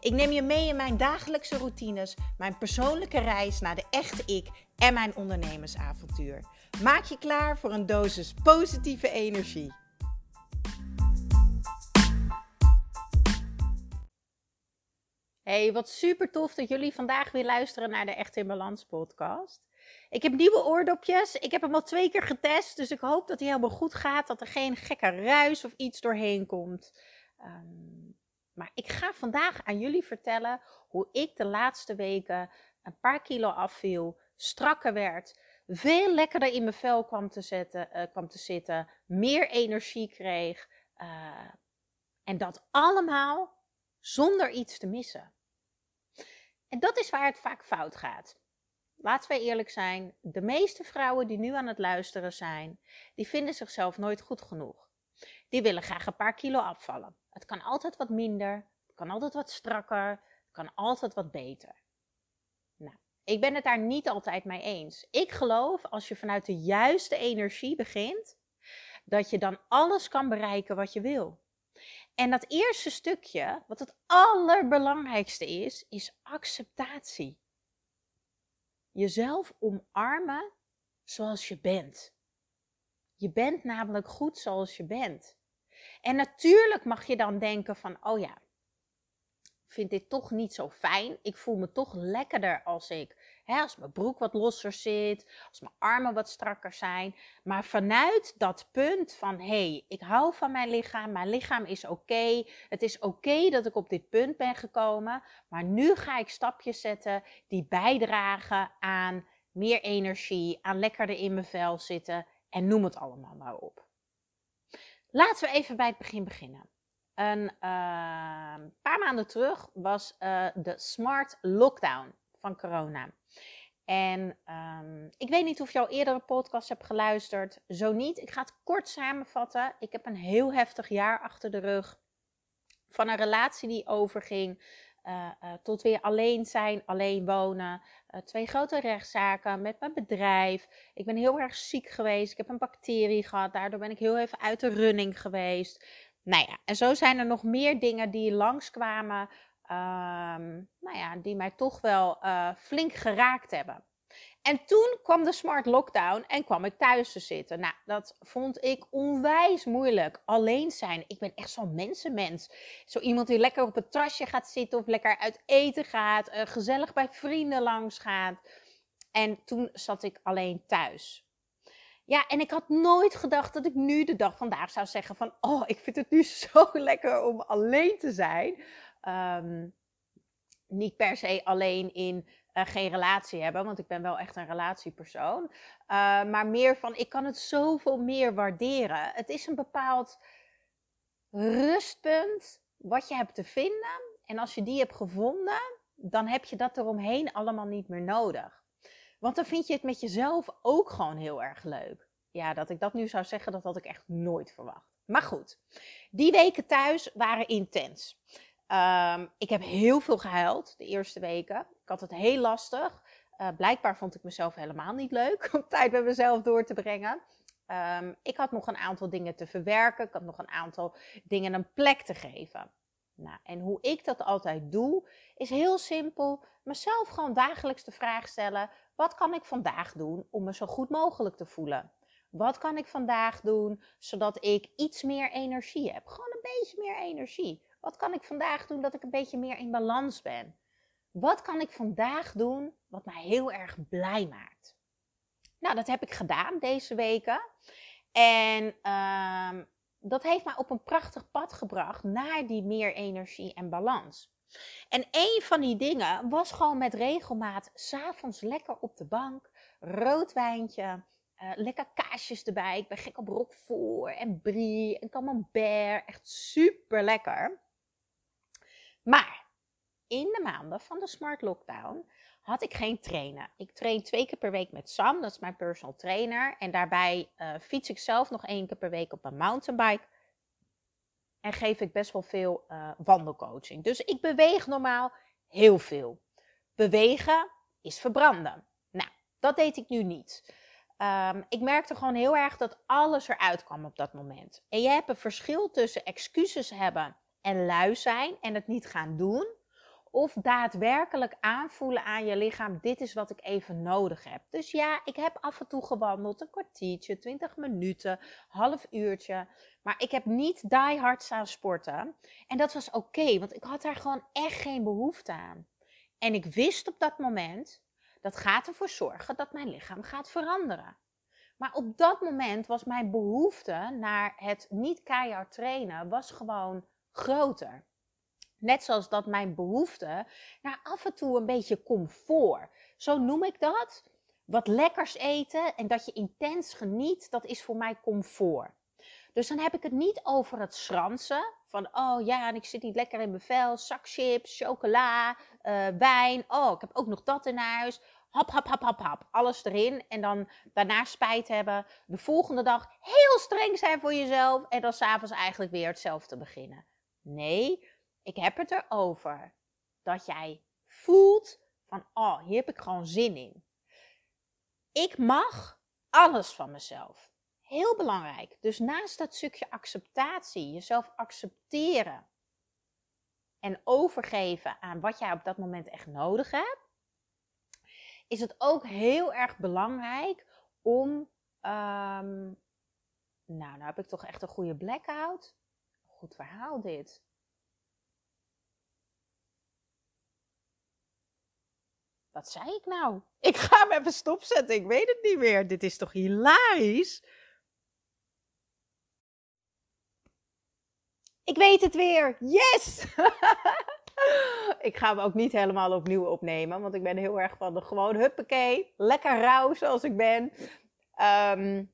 Ik neem je mee in mijn dagelijkse routines, mijn persoonlijke reis naar de echte ik en mijn ondernemersavontuur. Maak je klaar voor een dosis positieve energie. Hey, wat super tof dat jullie vandaag weer luisteren naar de Echt in Balans podcast. Ik heb nieuwe oordopjes. Ik heb hem al twee keer getest, dus ik hoop dat hij helemaal goed gaat. Dat er geen gekke ruis of iets doorheen komt. Um, maar ik ga vandaag aan jullie vertellen hoe ik de laatste weken een paar kilo afviel, strakker werd, veel lekkerder in mijn vel kwam te, uh, kwam te zitten, meer energie kreeg. Uh, en dat allemaal zonder iets te missen. En dat is waar het vaak fout gaat. Laten we eerlijk zijn, de meeste vrouwen die nu aan het luisteren zijn, die vinden zichzelf nooit goed genoeg. Die willen graag een paar kilo afvallen. Het kan altijd wat minder, het kan altijd wat strakker, het kan altijd wat beter. Nou, ik ben het daar niet altijd mee eens. Ik geloof als je vanuit de juiste energie begint, dat je dan alles kan bereiken wat je wil. En dat eerste stukje, wat het allerbelangrijkste is, is acceptatie. Jezelf omarmen zoals je bent. Je bent namelijk goed zoals je bent. En natuurlijk mag je dan denken van, oh ja, vind dit toch niet zo fijn. Ik voel me toch lekkerder als ik, hè, als mijn broek wat losser zit, als mijn armen wat strakker zijn. Maar vanuit dat punt van, hé, hey, ik hou van mijn lichaam, mijn lichaam is oké. Het is oké dat ik op dit punt ben gekomen. Maar nu ga ik stapjes zetten die bijdragen aan meer energie, aan lekkerder in mijn vel zitten en noem het allemaal maar op. Laten we even bij het begin beginnen. Een uh, paar maanden terug was uh, de smart lockdown van corona. En um, ik weet niet of je al eerdere podcast hebt geluisterd. Zo niet. Ik ga het kort samenvatten. Ik heb een heel heftig jaar achter de rug. Van een relatie die overging uh, uh, tot weer alleen zijn, alleen wonen. Uh, twee grote rechtszaken met mijn bedrijf. Ik ben heel erg ziek geweest. Ik heb een bacterie gehad. Daardoor ben ik heel even uit de running geweest. Nou ja, en zo zijn er nog meer dingen die langskwamen. Um, nou ja, die mij toch wel flink geraakt hebben. En toen kwam de smart lockdown en kwam ik thuis te zitten. Nou, dat vond ik onwijs moeilijk. Alleen zijn. Ik ben echt zo'n mensenmens. Zo iemand die lekker op het trasje gaat zitten of lekker uit eten gaat. Uh, gezellig bij vrienden langs gaat. En toen zat ik alleen thuis. Ja, en ik had nooit gedacht dat ik nu de dag vandaag zou zeggen van... Oh, ik vind het nu zo lekker om alleen te zijn. Um, niet per se alleen in uh, geen relatie hebben, want ik ben wel echt een relatiepersoon. Uh, maar meer van, ik kan het zoveel meer waarderen. Het is een bepaald rustpunt wat je hebt te vinden. En als je die hebt gevonden, dan heb je dat eromheen allemaal niet meer nodig. Want dan vind je het met jezelf ook gewoon heel erg leuk. Ja, dat ik dat nu zou zeggen, dat had ik echt nooit verwacht. Maar goed, die weken thuis waren intens. Um, ik heb heel veel gehuild de eerste weken. Ik had het heel lastig. Uh, blijkbaar vond ik mezelf helemaal niet leuk om tijd met mezelf door te brengen. Um, ik had nog een aantal dingen te verwerken. Ik had nog een aantal dingen een plek te geven. Nou, en hoe ik dat altijd doe, is heel simpel. Mezelf gewoon dagelijks de vraag stellen: wat kan ik vandaag doen om me zo goed mogelijk te voelen? Wat kan ik vandaag doen zodat ik iets meer energie heb? Gewoon een beetje meer energie. Wat kan ik vandaag doen dat ik een beetje meer in balans ben? Wat kan ik vandaag doen wat mij heel erg blij maakt? Nou, dat heb ik gedaan deze weken. En uh, dat heeft mij op een prachtig pad gebracht naar die meer energie en balans. En een van die dingen was gewoon met regelmaat s'avonds lekker op de bank, rood wijntje, uh, lekker kaasjes erbij. Ik ben gek op roquefort en brie en camembert. Echt super lekker. Maar in de maanden van de smart lockdown had ik geen trainer. Ik train twee keer per week met Sam, dat is mijn personal trainer. En daarbij uh, fiets ik zelf nog één keer per week op een mountainbike. En geef ik best wel veel uh, wandelcoaching. Dus ik beweeg normaal heel veel. Bewegen is verbranden. Nou, dat deed ik nu niet. Um, ik merkte gewoon heel erg dat alles eruit kwam op dat moment. En je hebt een verschil tussen excuses hebben en lui zijn en het niet gaan doen of daadwerkelijk aanvoelen aan je lichaam: dit is wat ik even nodig heb. Dus ja, ik heb af en toe gewandeld, een kwartiertje, 20 minuten, half uurtje. Maar ik heb niet die hard staan sporten. En dat was oké, want ik had daar gewoon echt geen behoefte aan. En ik wist op dat moment, dat gaat ervoor zorgen dat mijn lichaam gaat veranderen. Maar op dat moment was mijn behoefte naar het niet keihard trainen, was gewoon groter. Net zoals dat mijn behoefte naar af en toe een beetje comfort. Zo noem ik dat. Wat lekkers eten en dat je intens geniet, dat is voor mij comfort. Dus dan heb ik het niet over het schransen. Van, oh ja, en ik zit niet lekker in mijn vel. Zakchips, chocola, uh, wijn. Oh, ik heb ook nog dat in huis. Hap, hap, hap, hap, hap. Alles erin. En dan daarna spijt hebben. De volgende dag heel streng zijn voor jezelf. En dan s'avonds eigenlijk weer hetzelfde beginnen. Nee, ik heb het erover dat jij voelt van, oh, hier heb ik gewoon zin in. Ik mag alles van mezelf. Heel belangrijk. Dus naast dat stukje acceptatie, jezelf accepteren en overgeven aan wat jij op dat moment echt nodig hebt, is het ook heel erg belangrijk om. Um, nou, nou heb ik toch echt een goede blackout. Goed verhaal dit. Wat zei ik nou? Ik ga hem even stopzetten. Ik weet het niet meer. Dit is toch hilarisch? Ik weet het weer. Yes! ik ga hem ook niet helemaal opnieuw opnemen. Want ik ben heel erg van de gewoon huppakee. Lekker rauw zoals ik ben. Ehm,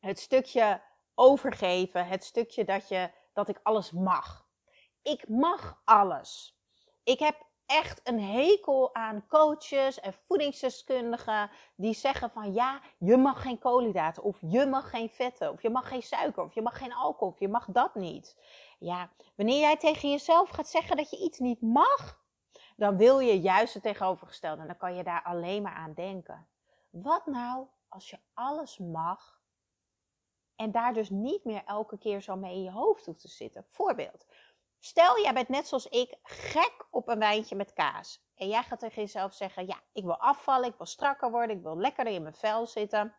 het stukje overgeven. Het stukje dat, je, dat ik alles mag. Ik mag alles. Ik heb echt een hekel aan coaches en voedingsdeskundigen die zeggen van ja, je mag geen koolhydraten of je mag geen vetten of je mag geen suiker of je mag geen alcohol of je mag dat niet. Ja, wanneer jij tegen jezelf gaat zeggen dat je iets niet mag, dan wil je juist het tegenovergestelde en dan kan je daar alleen maar aan denken. Wat nou als je alles mag en daar dus niet meer elke keer zo mee in je hoofd hoeft te zitten? Voorbeeld. Stel, jij bent net zoals ik gek op een wijntje met kaas. En jij gaat tegen jezelf zeggen: Ja, ik wil afvallen, ik wil strakker worden, ik wil lekkerder in mijn vel zitten.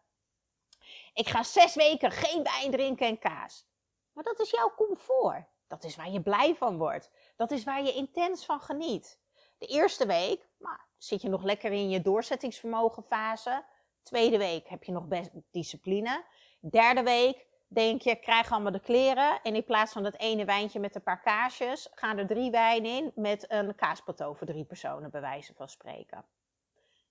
Ik ga zes weken geen wijn drinken en kaas. Maar dat is jouw comfort. Dat is waar je blij van wordt. Dat is waar je intens van geniet. De eerste week nou, zit je nog lekker in je doorzettingsvermogen fase. Tweede week heb je nog best discipline. Derde week denk je, krijg allemaal de kleren. En in plaats van dat ene wijntje met een paar kaasjes, gaan er drie wijnen in met een kaasplateau voor drie personen, bij wijze van spreken.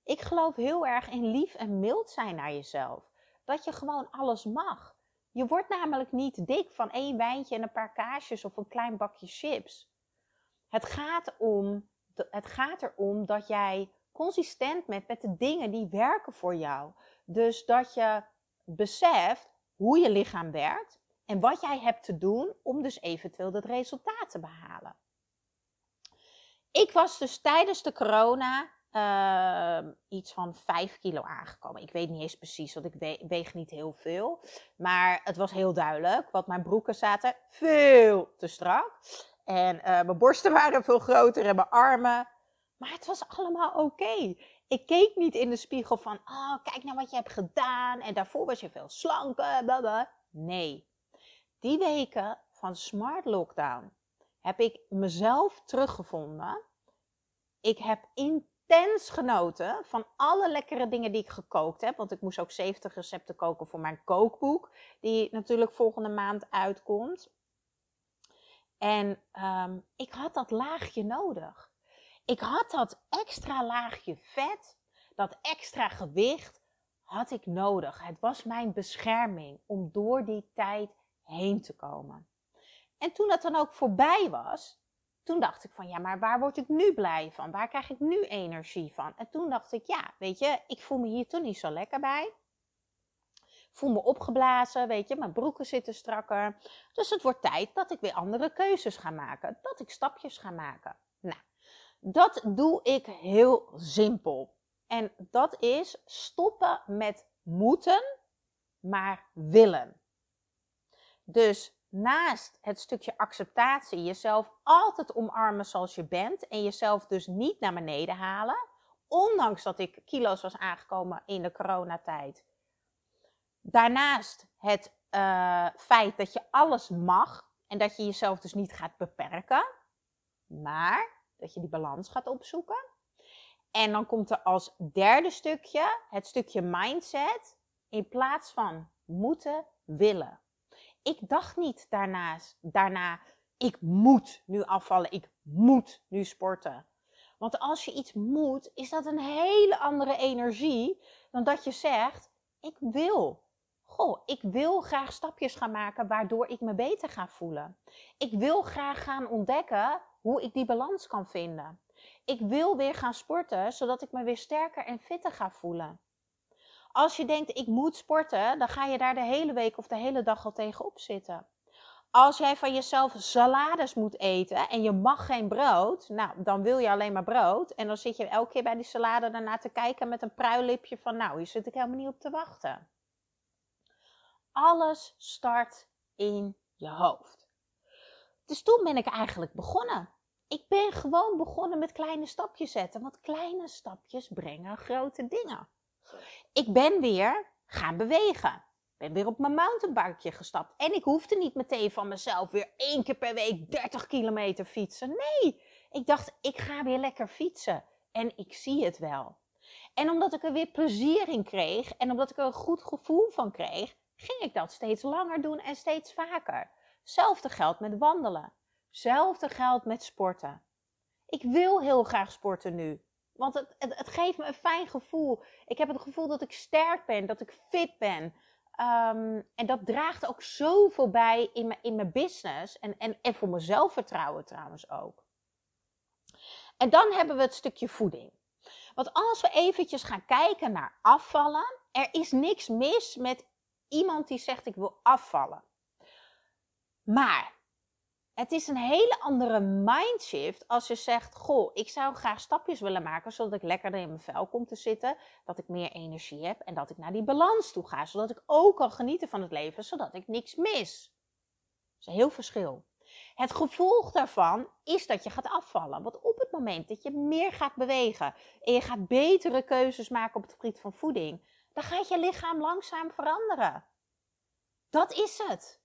Ik geloof heel erg in lief en mild zijn naar jezelf. Dat je gewoon alles mag. Je wordt namelijk niet dik van één wijntje en een paar kaasjes of een klein bakje chips. Het gaat, om, het gaat erom dat jij consistent bent met de dingen die werken voor jou. Dus dat je beseft hoe je lichaam werkt en wat jij hebt te doen om dus eventueel dat resultaat te behalen. Ik was dus tijdens de corona uh, iets van 5 kilo aangekomen. Ik weet niet eens precies, want ik weeg niet heel veel. Maar het was heel duidelijk, want mijn broeken zaten veel te strak. En uh, mijn borsten waren veel groter en mijn armen. Maar het was allemaal oké. Ik keek niet in de spiegel van, oh, kijk nou wat je hebt gedaan. En daarvoor was je veel slanker. Blablabla. Nee. Die weken van smart lockdown heb ik mezelf teruggevonden. Ik heb intens genoten van alle lekkere dingen die ik gekookt heb. Want ik moest ook 70 recepten koken voor mijn kookboek. Die natuurlijk volgende maand uitkomt. En um, ik had dat laagje nodig. Ik had dat extra laagje vet, dat extra gewicht, had ik nodig. Het was mijn bescherming om door die tijd heen te komen. En toen dat dan ook voorbij was, toen dacht ik van ja, maar waar word ik nu blij van? Waar krijg ik nu energie van? En toen dacht ik ja, weet je, ik voel me hier toen niet zo lekker bij. voel me opgeblazen, weet je, mijn broeken zitten strakker. Dus het wordt tijd dat ik weer andere keuzes ga maken, dat ik stapjes ga maken. Nou, dat doe ik heel simpel. En dat is stoppen met moeten, maar willen. Dus naast het stukje acceptatie, jezelf altijd omarmen zoals je bent en jezelf dus niet naar beneden halen, ondanks dat ik kilo's was aangekomen in de coronatijd. Daarnaast het uh, feit dat je alles mag en dat je jezelf dus niet gaat beperken, maar dat je die balans gaat opzoeken. En dan komt er als derde stukje het stukje mindset in plaats van moeten willen. Ik dacht niet daarnaast, daarna, ik moet nu afvallen, ik moet nu sporten. Want als je iets moet, is dat een hele andere energie dan dat je zegt, ik wil. Goh, ik wil graag stapjes gaan maken waardoor ik me beter ga voelen. Ik wil graag gaan ontdekken hoe ik die balans kan vinden. Ik wil weer gaan sporten, zodat ik me weer sterker en fitter ga voelen. Als je denkt, ik moet sporten, dan ga je daar de hele week of de hele dag al tegenop zitten. Als jij van jezelf salades moet eten en je mag geen brood, nou, dan wil je alleen maar brood. En dan zit je elke keer bij die salade daarna te kijken met een pruillipje van, nou, hier zit ik helemaal niet op te wachten. Alles start in je hoofd. Dus toen ben ik eigenlijk begonnen. Ik ben gewoon begonnen met kleine stapjes zetten, want kleine stapjes brengen grote dingen. Ik ben weer gaan bewegen. Ben weer op mijn mountainbike gestapt. En ik hoefde niet meteen van mezelf weer één keer per week 30 kilometer fietsen. Nee, ik dacht, ik ga weer lekker fietsen. En ik zie het wel. En omdat ik er weer plezier in kreeg en omdat ik er een goed gevoel van kreeg, ging ik dat steeds langer doen en steeds vaker. Hetzelfde geldt met wandelen. Hetzelfde geldt met sporten. Ik wil heel graag sporten nu. Want het, het, het, geeft me een fijn gevoel. Ik heb het gevoel dat ik sterk ben, dat ik fit ben. Ehm, en dat draagt ook zoveel bij in mijn, in mijn business. En, en, en voor mijn zelfvertrouwen trouwens ook. En dan hebben we het stukje voeding. Want als we eventjes gaan kijken naar afvallen, er is niks mis met iemand die zegt ik wil afvallen. Maar het is een hele andere mindshift als je zegt: Goh, ik zou graag stapjes willen maken zodat ik lekkerder in mijn vel kom te zitten, dat ik meer energie heb en dat ik naar die balans toe ga, zodat ik ook kan genieten van het leven, zodat ik niks mis. Dat is een heel verschil. Het gevolg daarvan is dat je gaat afvallen. Want op het moment dat je meer gaat bewegen en je gaat betere keuzes maken op het gebied van voeding, dan gaat je lichaam langzaam veranderen. Dat is het.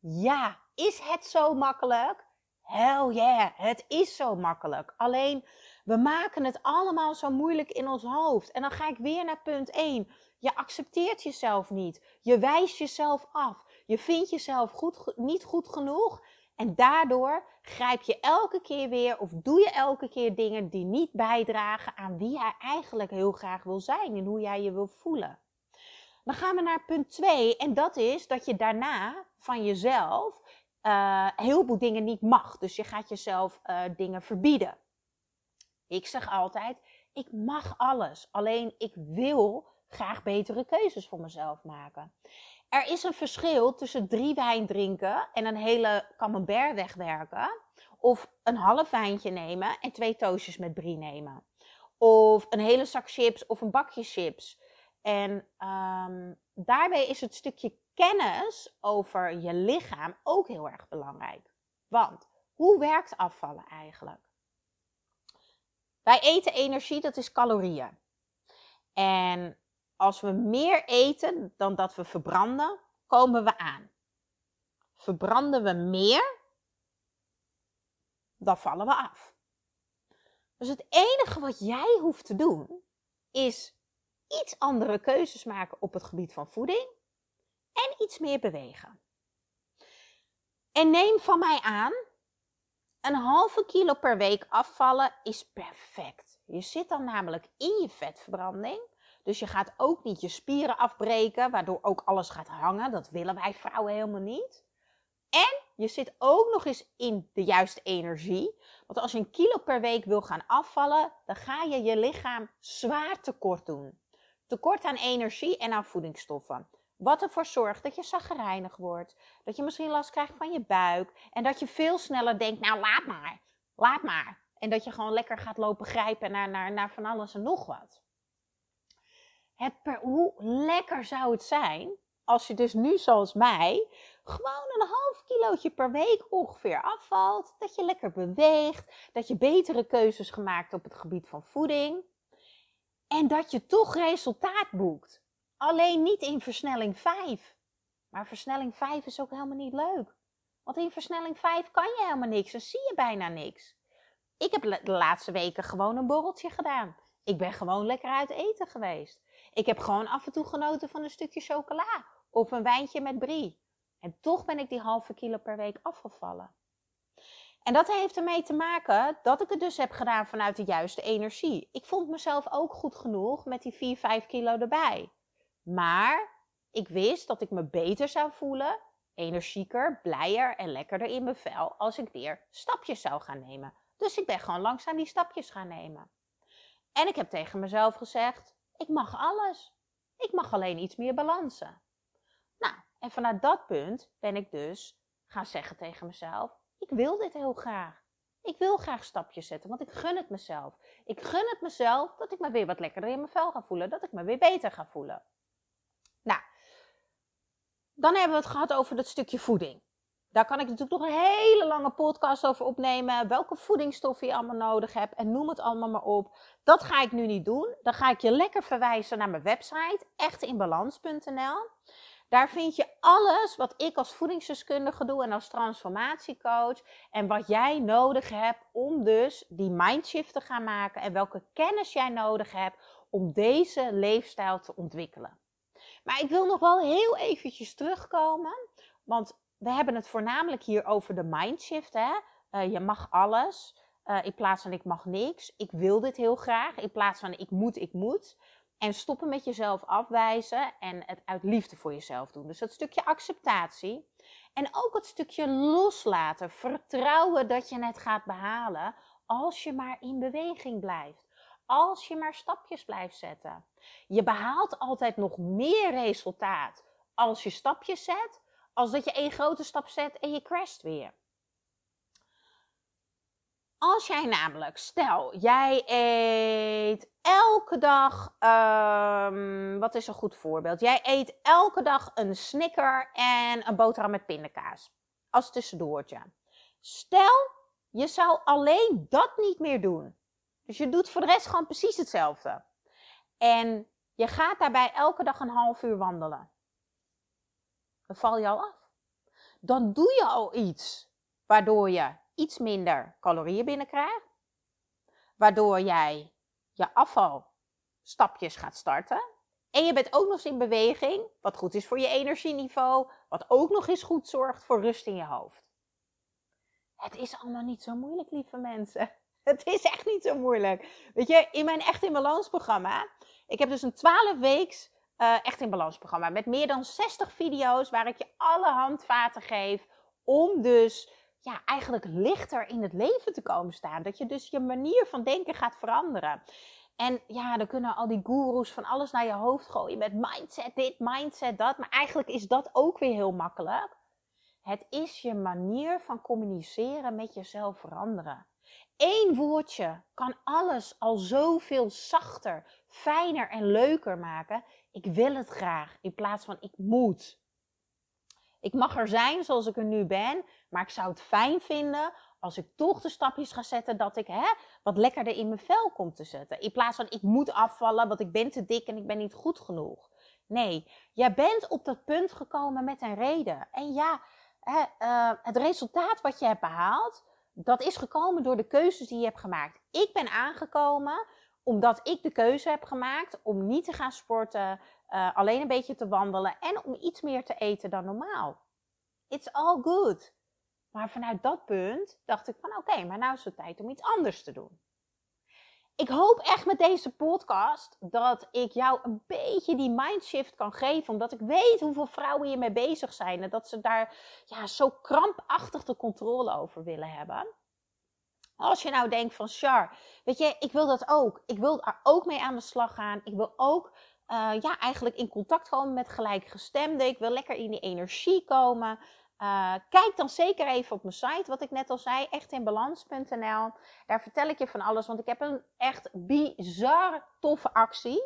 Ja, is het zo makkelijk? Hell yeah, het is zo makkelijk. Alleen we maken het allemaal zo moeilijk in ons hoofd. En dan ga ik weer naar punt 1. Je accepteert jezelf niet. Je wijst jezelf af. Je vindt jezelf goed, niet goed genoeg. En daardoor grijp je elke keer weer of doe je elke keer dingen die niet bijdragen aan wie jij eigenlijk heel graag wil zijn en hoe jij je wil voelen. Dan gaan we naar punt 2 en dat is dat je daarna van jezelf uh, heel veel dingen niet mag. Dus je gaat jezelf uh, dingen verbieden. Ik zeg altijd, ik mag alles. Alleen ik wil graag betere keuzes voor mezelf maken. Er is een verschil tussen drie wijn drinken en een hele camembert wegwerken. Of een half wijntje nemen en twee toastjes met brie nemen. Of een hele zak chips of een bakje chips. En um, daarbij is het stukje kennis over je lichaam ook heel erg belangrijk. Want hoe werkt afvallen eigenlijk? Wij eten energie, dat is calorieën. En als we meer eten dan dat we verbranden, komen we aan. Verbranden we meer, dan vallen we af. Dus het enige wat jij hoeft te doen, is iets andere keuzes maken op het gebied van voeding en iets meer bewegen. En neem van mij aan, een halve kilo per week afvallen is perfect. Je zit dan namelijk in je vetverbranding. Dus je gaat ook niet je spieren afbreken, waardoor ook alles gaat hangen. Dat willen wij vrouwen helemaal niet. En je zit ook nog eens in de juiste energie. Want als je een kilo per week wil gaan afvallen, dan ga je je lichaam zwaar tekort doen. Tekort aan energie en aan voedingsstoffen. Wat ervoor zorgt dat je zaggerijnig wordt. Dat je misschien last krijgt van je buik. En dat je veel sneller denkt, nou laat maar, laat maar. En dat je gewoon lekker gaat lopen grijpen naar, naar, naar van alles en nog wat. Het hoe lekker zou het zijn als je dus nu zoals mij gewoon een half kilootje per week ongeveer afvalt. Dat je lekker beweegt. Dat je betere keuzes gemaakt op het gebied van voeding. En dat je toch resultaat boekt. Alleen niet in versnelling 5. Maar versnelling 5 is ook helemaal niet leuk. Want in versnelling 5 kan je helemaal niks en zie je bijna niks. Ik heb de laatste weken gewoon een borreltje gedaan. Ik ben gewoon lekker uit eten geweest. Ik heb gewoon af en toe genoten van een stukje chocola of een wijntje met brie. En toch ben ik die halve kilo per week afgevallen. En dat heeft ermee te maken dat ik het dus heb gedaan vanuit de juiste energie. Ik vond mezelf ook goed genoeg met die 4, 5 kilo erbij. Maar ik wist dat ik me beter zou voelen, energieker, blijer en lekkerder in mijn vel als ik weer stapjes zou gaan nemen. Dus ik ben gewoon langzaam die stapjes gaan nemen. En ik heb tegen mezelf gezegd: ik mag alles. Ik mag alleen iets meer balansen. Nou, en vanuit dat punt ben ik dus gaan zeggen tegen mezelf: ik wil dit heel graag. Ik wil graag stapjes zetten, want ik gun het mezelf. Ik gun het mezelf dat ik me weer wat lekkerder in mijn vel ga voelen, dat ik me weer beter ga voelen. Dan hebben we het gehad over dat stukje voeding. Daar kan ik natuurlijk nog een hele lange podcast over opnemen. Welke voedingsstoffen je allemaal nodig hebt. En noem het allemaal maar op. Dat ga ik nu niet doen. Dan ga ik je lekker verwijzen naar mijn website. echtinbalans.nl Daar vind je alles wat ik als voedingsdeskundige doe en als transformatiecoach. En wat jij nodig hebt om dus die mindshift te gaan maken. En welke kennis jij nodig hebt om deze leefstijl te ontwikkelen. Maar ik wil nog wel heel eventjes terugkomen. Want we hebben het voornamelijk hier over de mindshift. Hè? Uh, je mag alles. Uh, in plaats van ik mag niks. Ik wil dit heel graag. In plaats van ik moet, ik moet. En stoppen met jezelf afwijzen en het uit liefde voor jezelf doen. Dus dat stukje acceptatie. En ook het stukje loslaten. Vertrouwen dat je het gaat behalen. Als je maar in beweging blijft. Als je maar stapjes blijft zetten. Je behaalt altijd nog meer resultaat als je stapjes zet als dat je één grote stap zet en je crasht weer. Als jij namelijk, stel, jij eet elke dag, um, wat is een goed voorbeeld? Jij eet elke dag een snicker en een boterham met pindakaas. Als tussendoortje. Stel, je zou alleen dat niet meer doen. Dus je doet voor de rest gewoon precies hetzelfde. En je gaat daarbij elke dag een half uur wandelen dan val je al af. Dan doe je al iets waardoor je iets minder calorieën binnenkrijgt. Waardoor jij je afvalstapjes gaat starten. En je bent ook nog eens in beweging, wat goed is voor je energieniveau, wat ook nog eens goed zorgt voor rust in je hoofd. Het is allemaal niet zo moeilijk, lieve mensen. Het is echt niet zo moeilijk. Weet je, in mijn Echt in Balans programma, ik heb dus een 12 weeks uh, Echt in Balans programma. Met meer dan 60 video's waar ik je alle handvaten geef om dus ja, eigenlijk lichter in het leven te komen staan. Dat je dus je manier van denken gaat veranderen. En ja, dan kunnen al die goeroes van alles naar je hoofd gooien met mindset dit, mindset dat. Maar eigenlijk is dat ook weer heel makkelijk. Het is je manier van communiceren met jezelf veranderen. Eén woordje kan alles al zoveel zachter, fijner en leuker maken. Ik wil het graag in plaats van ik moet. Ik mag er zijn zoals ik er nu ben, maar ik zou het fijn vinden als ik toch de stapjes ga zetten dat ik hè, wat lekkerder in mijn vel kom te zetten. In plaats van ik moet afvallen, want ik ben te dik en ik ben niet goed genoeg. Nee, jij bent op dat punt gekomen met een reden. En ja, hè, uh, het resultaat wat je hebt behaald, dat is gekomen door de keuzes die je hebt gemaakt. Ik ben aangekomen omdat ik de keuze heb gemaakt om niet te gaan sporten, uh, alleen een beetje te wandelen en om iets meer te eten dan normaal. It's all good. Maar vanuit dat punt dacht ik van oké, maar nu is het tijd om iets anders te doen. Ik hoop echt met deze podcast dat ik jou een beetje die mindshift kan geven. Omdat ik weet hoeveel vrouwen hiermee bezig zijn. En dat ze daar ja, zo krampachtig de controle over willen hebben. Als je nou denkt van, Char, weet je, ik wil dat ook. Ik wil er ook mee aan de slag gaan. Ik wil ook, uh, ja, eigenlijk in contact komen met gelijkgestemden. Ik wil lekker in die energie komen. Uh, kijk dan zeker even op mijn site, wat ik net al zei, echtinbalans.nl. Daar vertel ik je van alles, want ik heb een echt bizar toffe actie.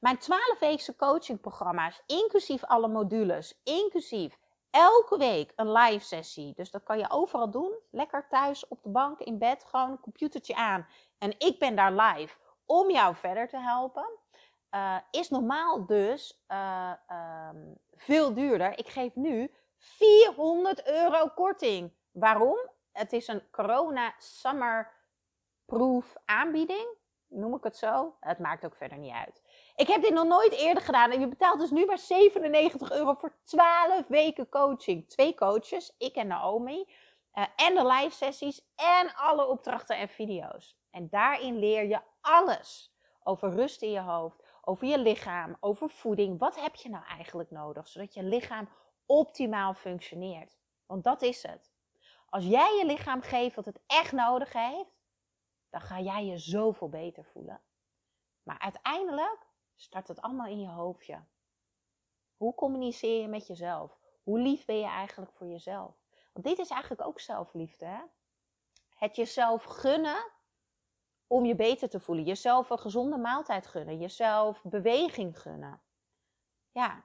Mijn 12-weekse coachingprogramma's, inclusief alle modules, inclusief elke week een live sessie. Dus dat kan je overal doen. Lekker thuis, op de bank, in bed, gewoon een computertje aan. En ik ben daar live om jou verder te helpen. Uh, is normaal dus uh, um, veel duurder. Ik geef nu 400 euro korting. Waarom? Het is een corona summer proof aanbieding. Noem ik het zo? Het maakt ook verder niet uit. Ik heb dit nog nooit eerder gedaan. En je betaalt dus nu maar 97 euro voor 12 weken coaching. Twee coaches, ik en Naomi. Uh, en de live sessies en alle opdrachten en video's. En daarin leer je alles over rust in je hoofd, over je lichaam, over voeding. Wat heb je nou eigenlijk nodig, zodat je lichaam optimaal functioneert? Want dat is het. Als jij je lichaam geeft wat het echt nodig heeft, dan ga jij je zoveel beter voelen. Maar uiteindelijk start het allemaal in je hoofdje. Hoe communiceer je met jezelf? Hoe lief ben je eigenlijk voor jezelf? Want dit is eigenlijk ook zelfliefde. Hè? Het jezelf gunnen om je beter te voelen. Jezelf een gezonde maaltijd gunnen. Jezelf beweging gunnen. Ja,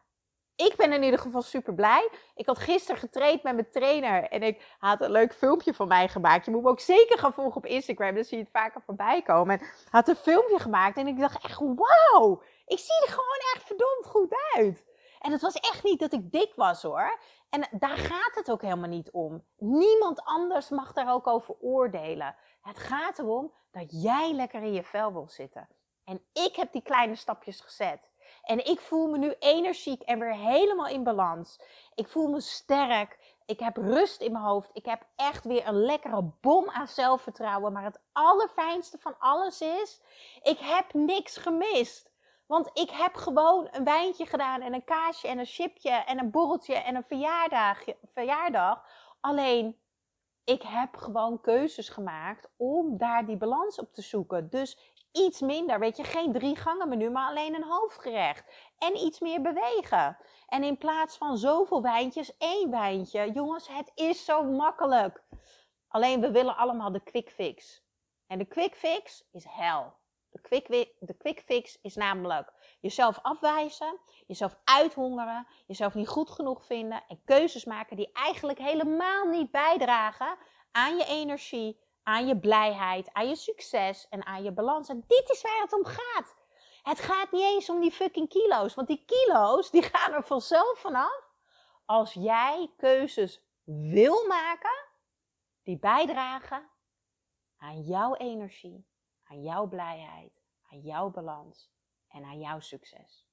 ik ben in ieder geval super blij. Ik had gisteren getraind met mijn trainer en ik had een leuk filmpje van mij gemaakt. Je moet me ook zeker gaan volgen op Instagram, dan zie je het vaker voorbij komen. En had een filmpje gemaakt en ik dacht echt, wauw, ik zie er gewoon echt verdomd goed uit. En het was echt niet dat ik dik was hoor. En daar gaat het ook helemaal niet om. Niemand anders mag daar ook over oordelen. Het gaat erom dat jij lekker in je vel wil zitten. En ik heb die kleine stapjes gezet. En ik voel me nu energiek en weer helemaal in balans. Ik voel me sterk. Ik heb rust in mijn hoofd. Ik heb echt weer een lekkere bom aan zelfvertrouwen. Maar het allerfijnste van alles is, ik heb niks gemist. Want ik heb gewoon een wijntje gedaan en een kaasje en een chipje en een borreltje en een verjaardag. verjaardag. Alleen, ik heb gewoon keuzes gemaakt om daar die balans op te zoeken. Dus iets minder, weet je, geen drie gangen menu, maar alleen een hoofdgerecht. En iets meer bewegen. En in plaats van zoveel wijntjes, één wijntje. Jongens, het is zo makkelijk. Alleen we willen allemaal de quick fix. En de quick fix is hel. De quick, de quick fix is namelijk jezelf afwijzen, jezelf uithongeren, jezelf niet goed genoeg vinden en keuzes maken die eigenlijk helemaal niet bijdragen aan je energie, aan je blijheid, aan je succes en aan je balans. En dit is waar het om gaat. Het gaat niet eens om die fucking kilo's, want die kilo's die gaan er vanzelf vanaf als jij keuzes wil maken die bijdragen aan jouw energie, aan jouw blijheid, aan jouw balans en aan jouw succes.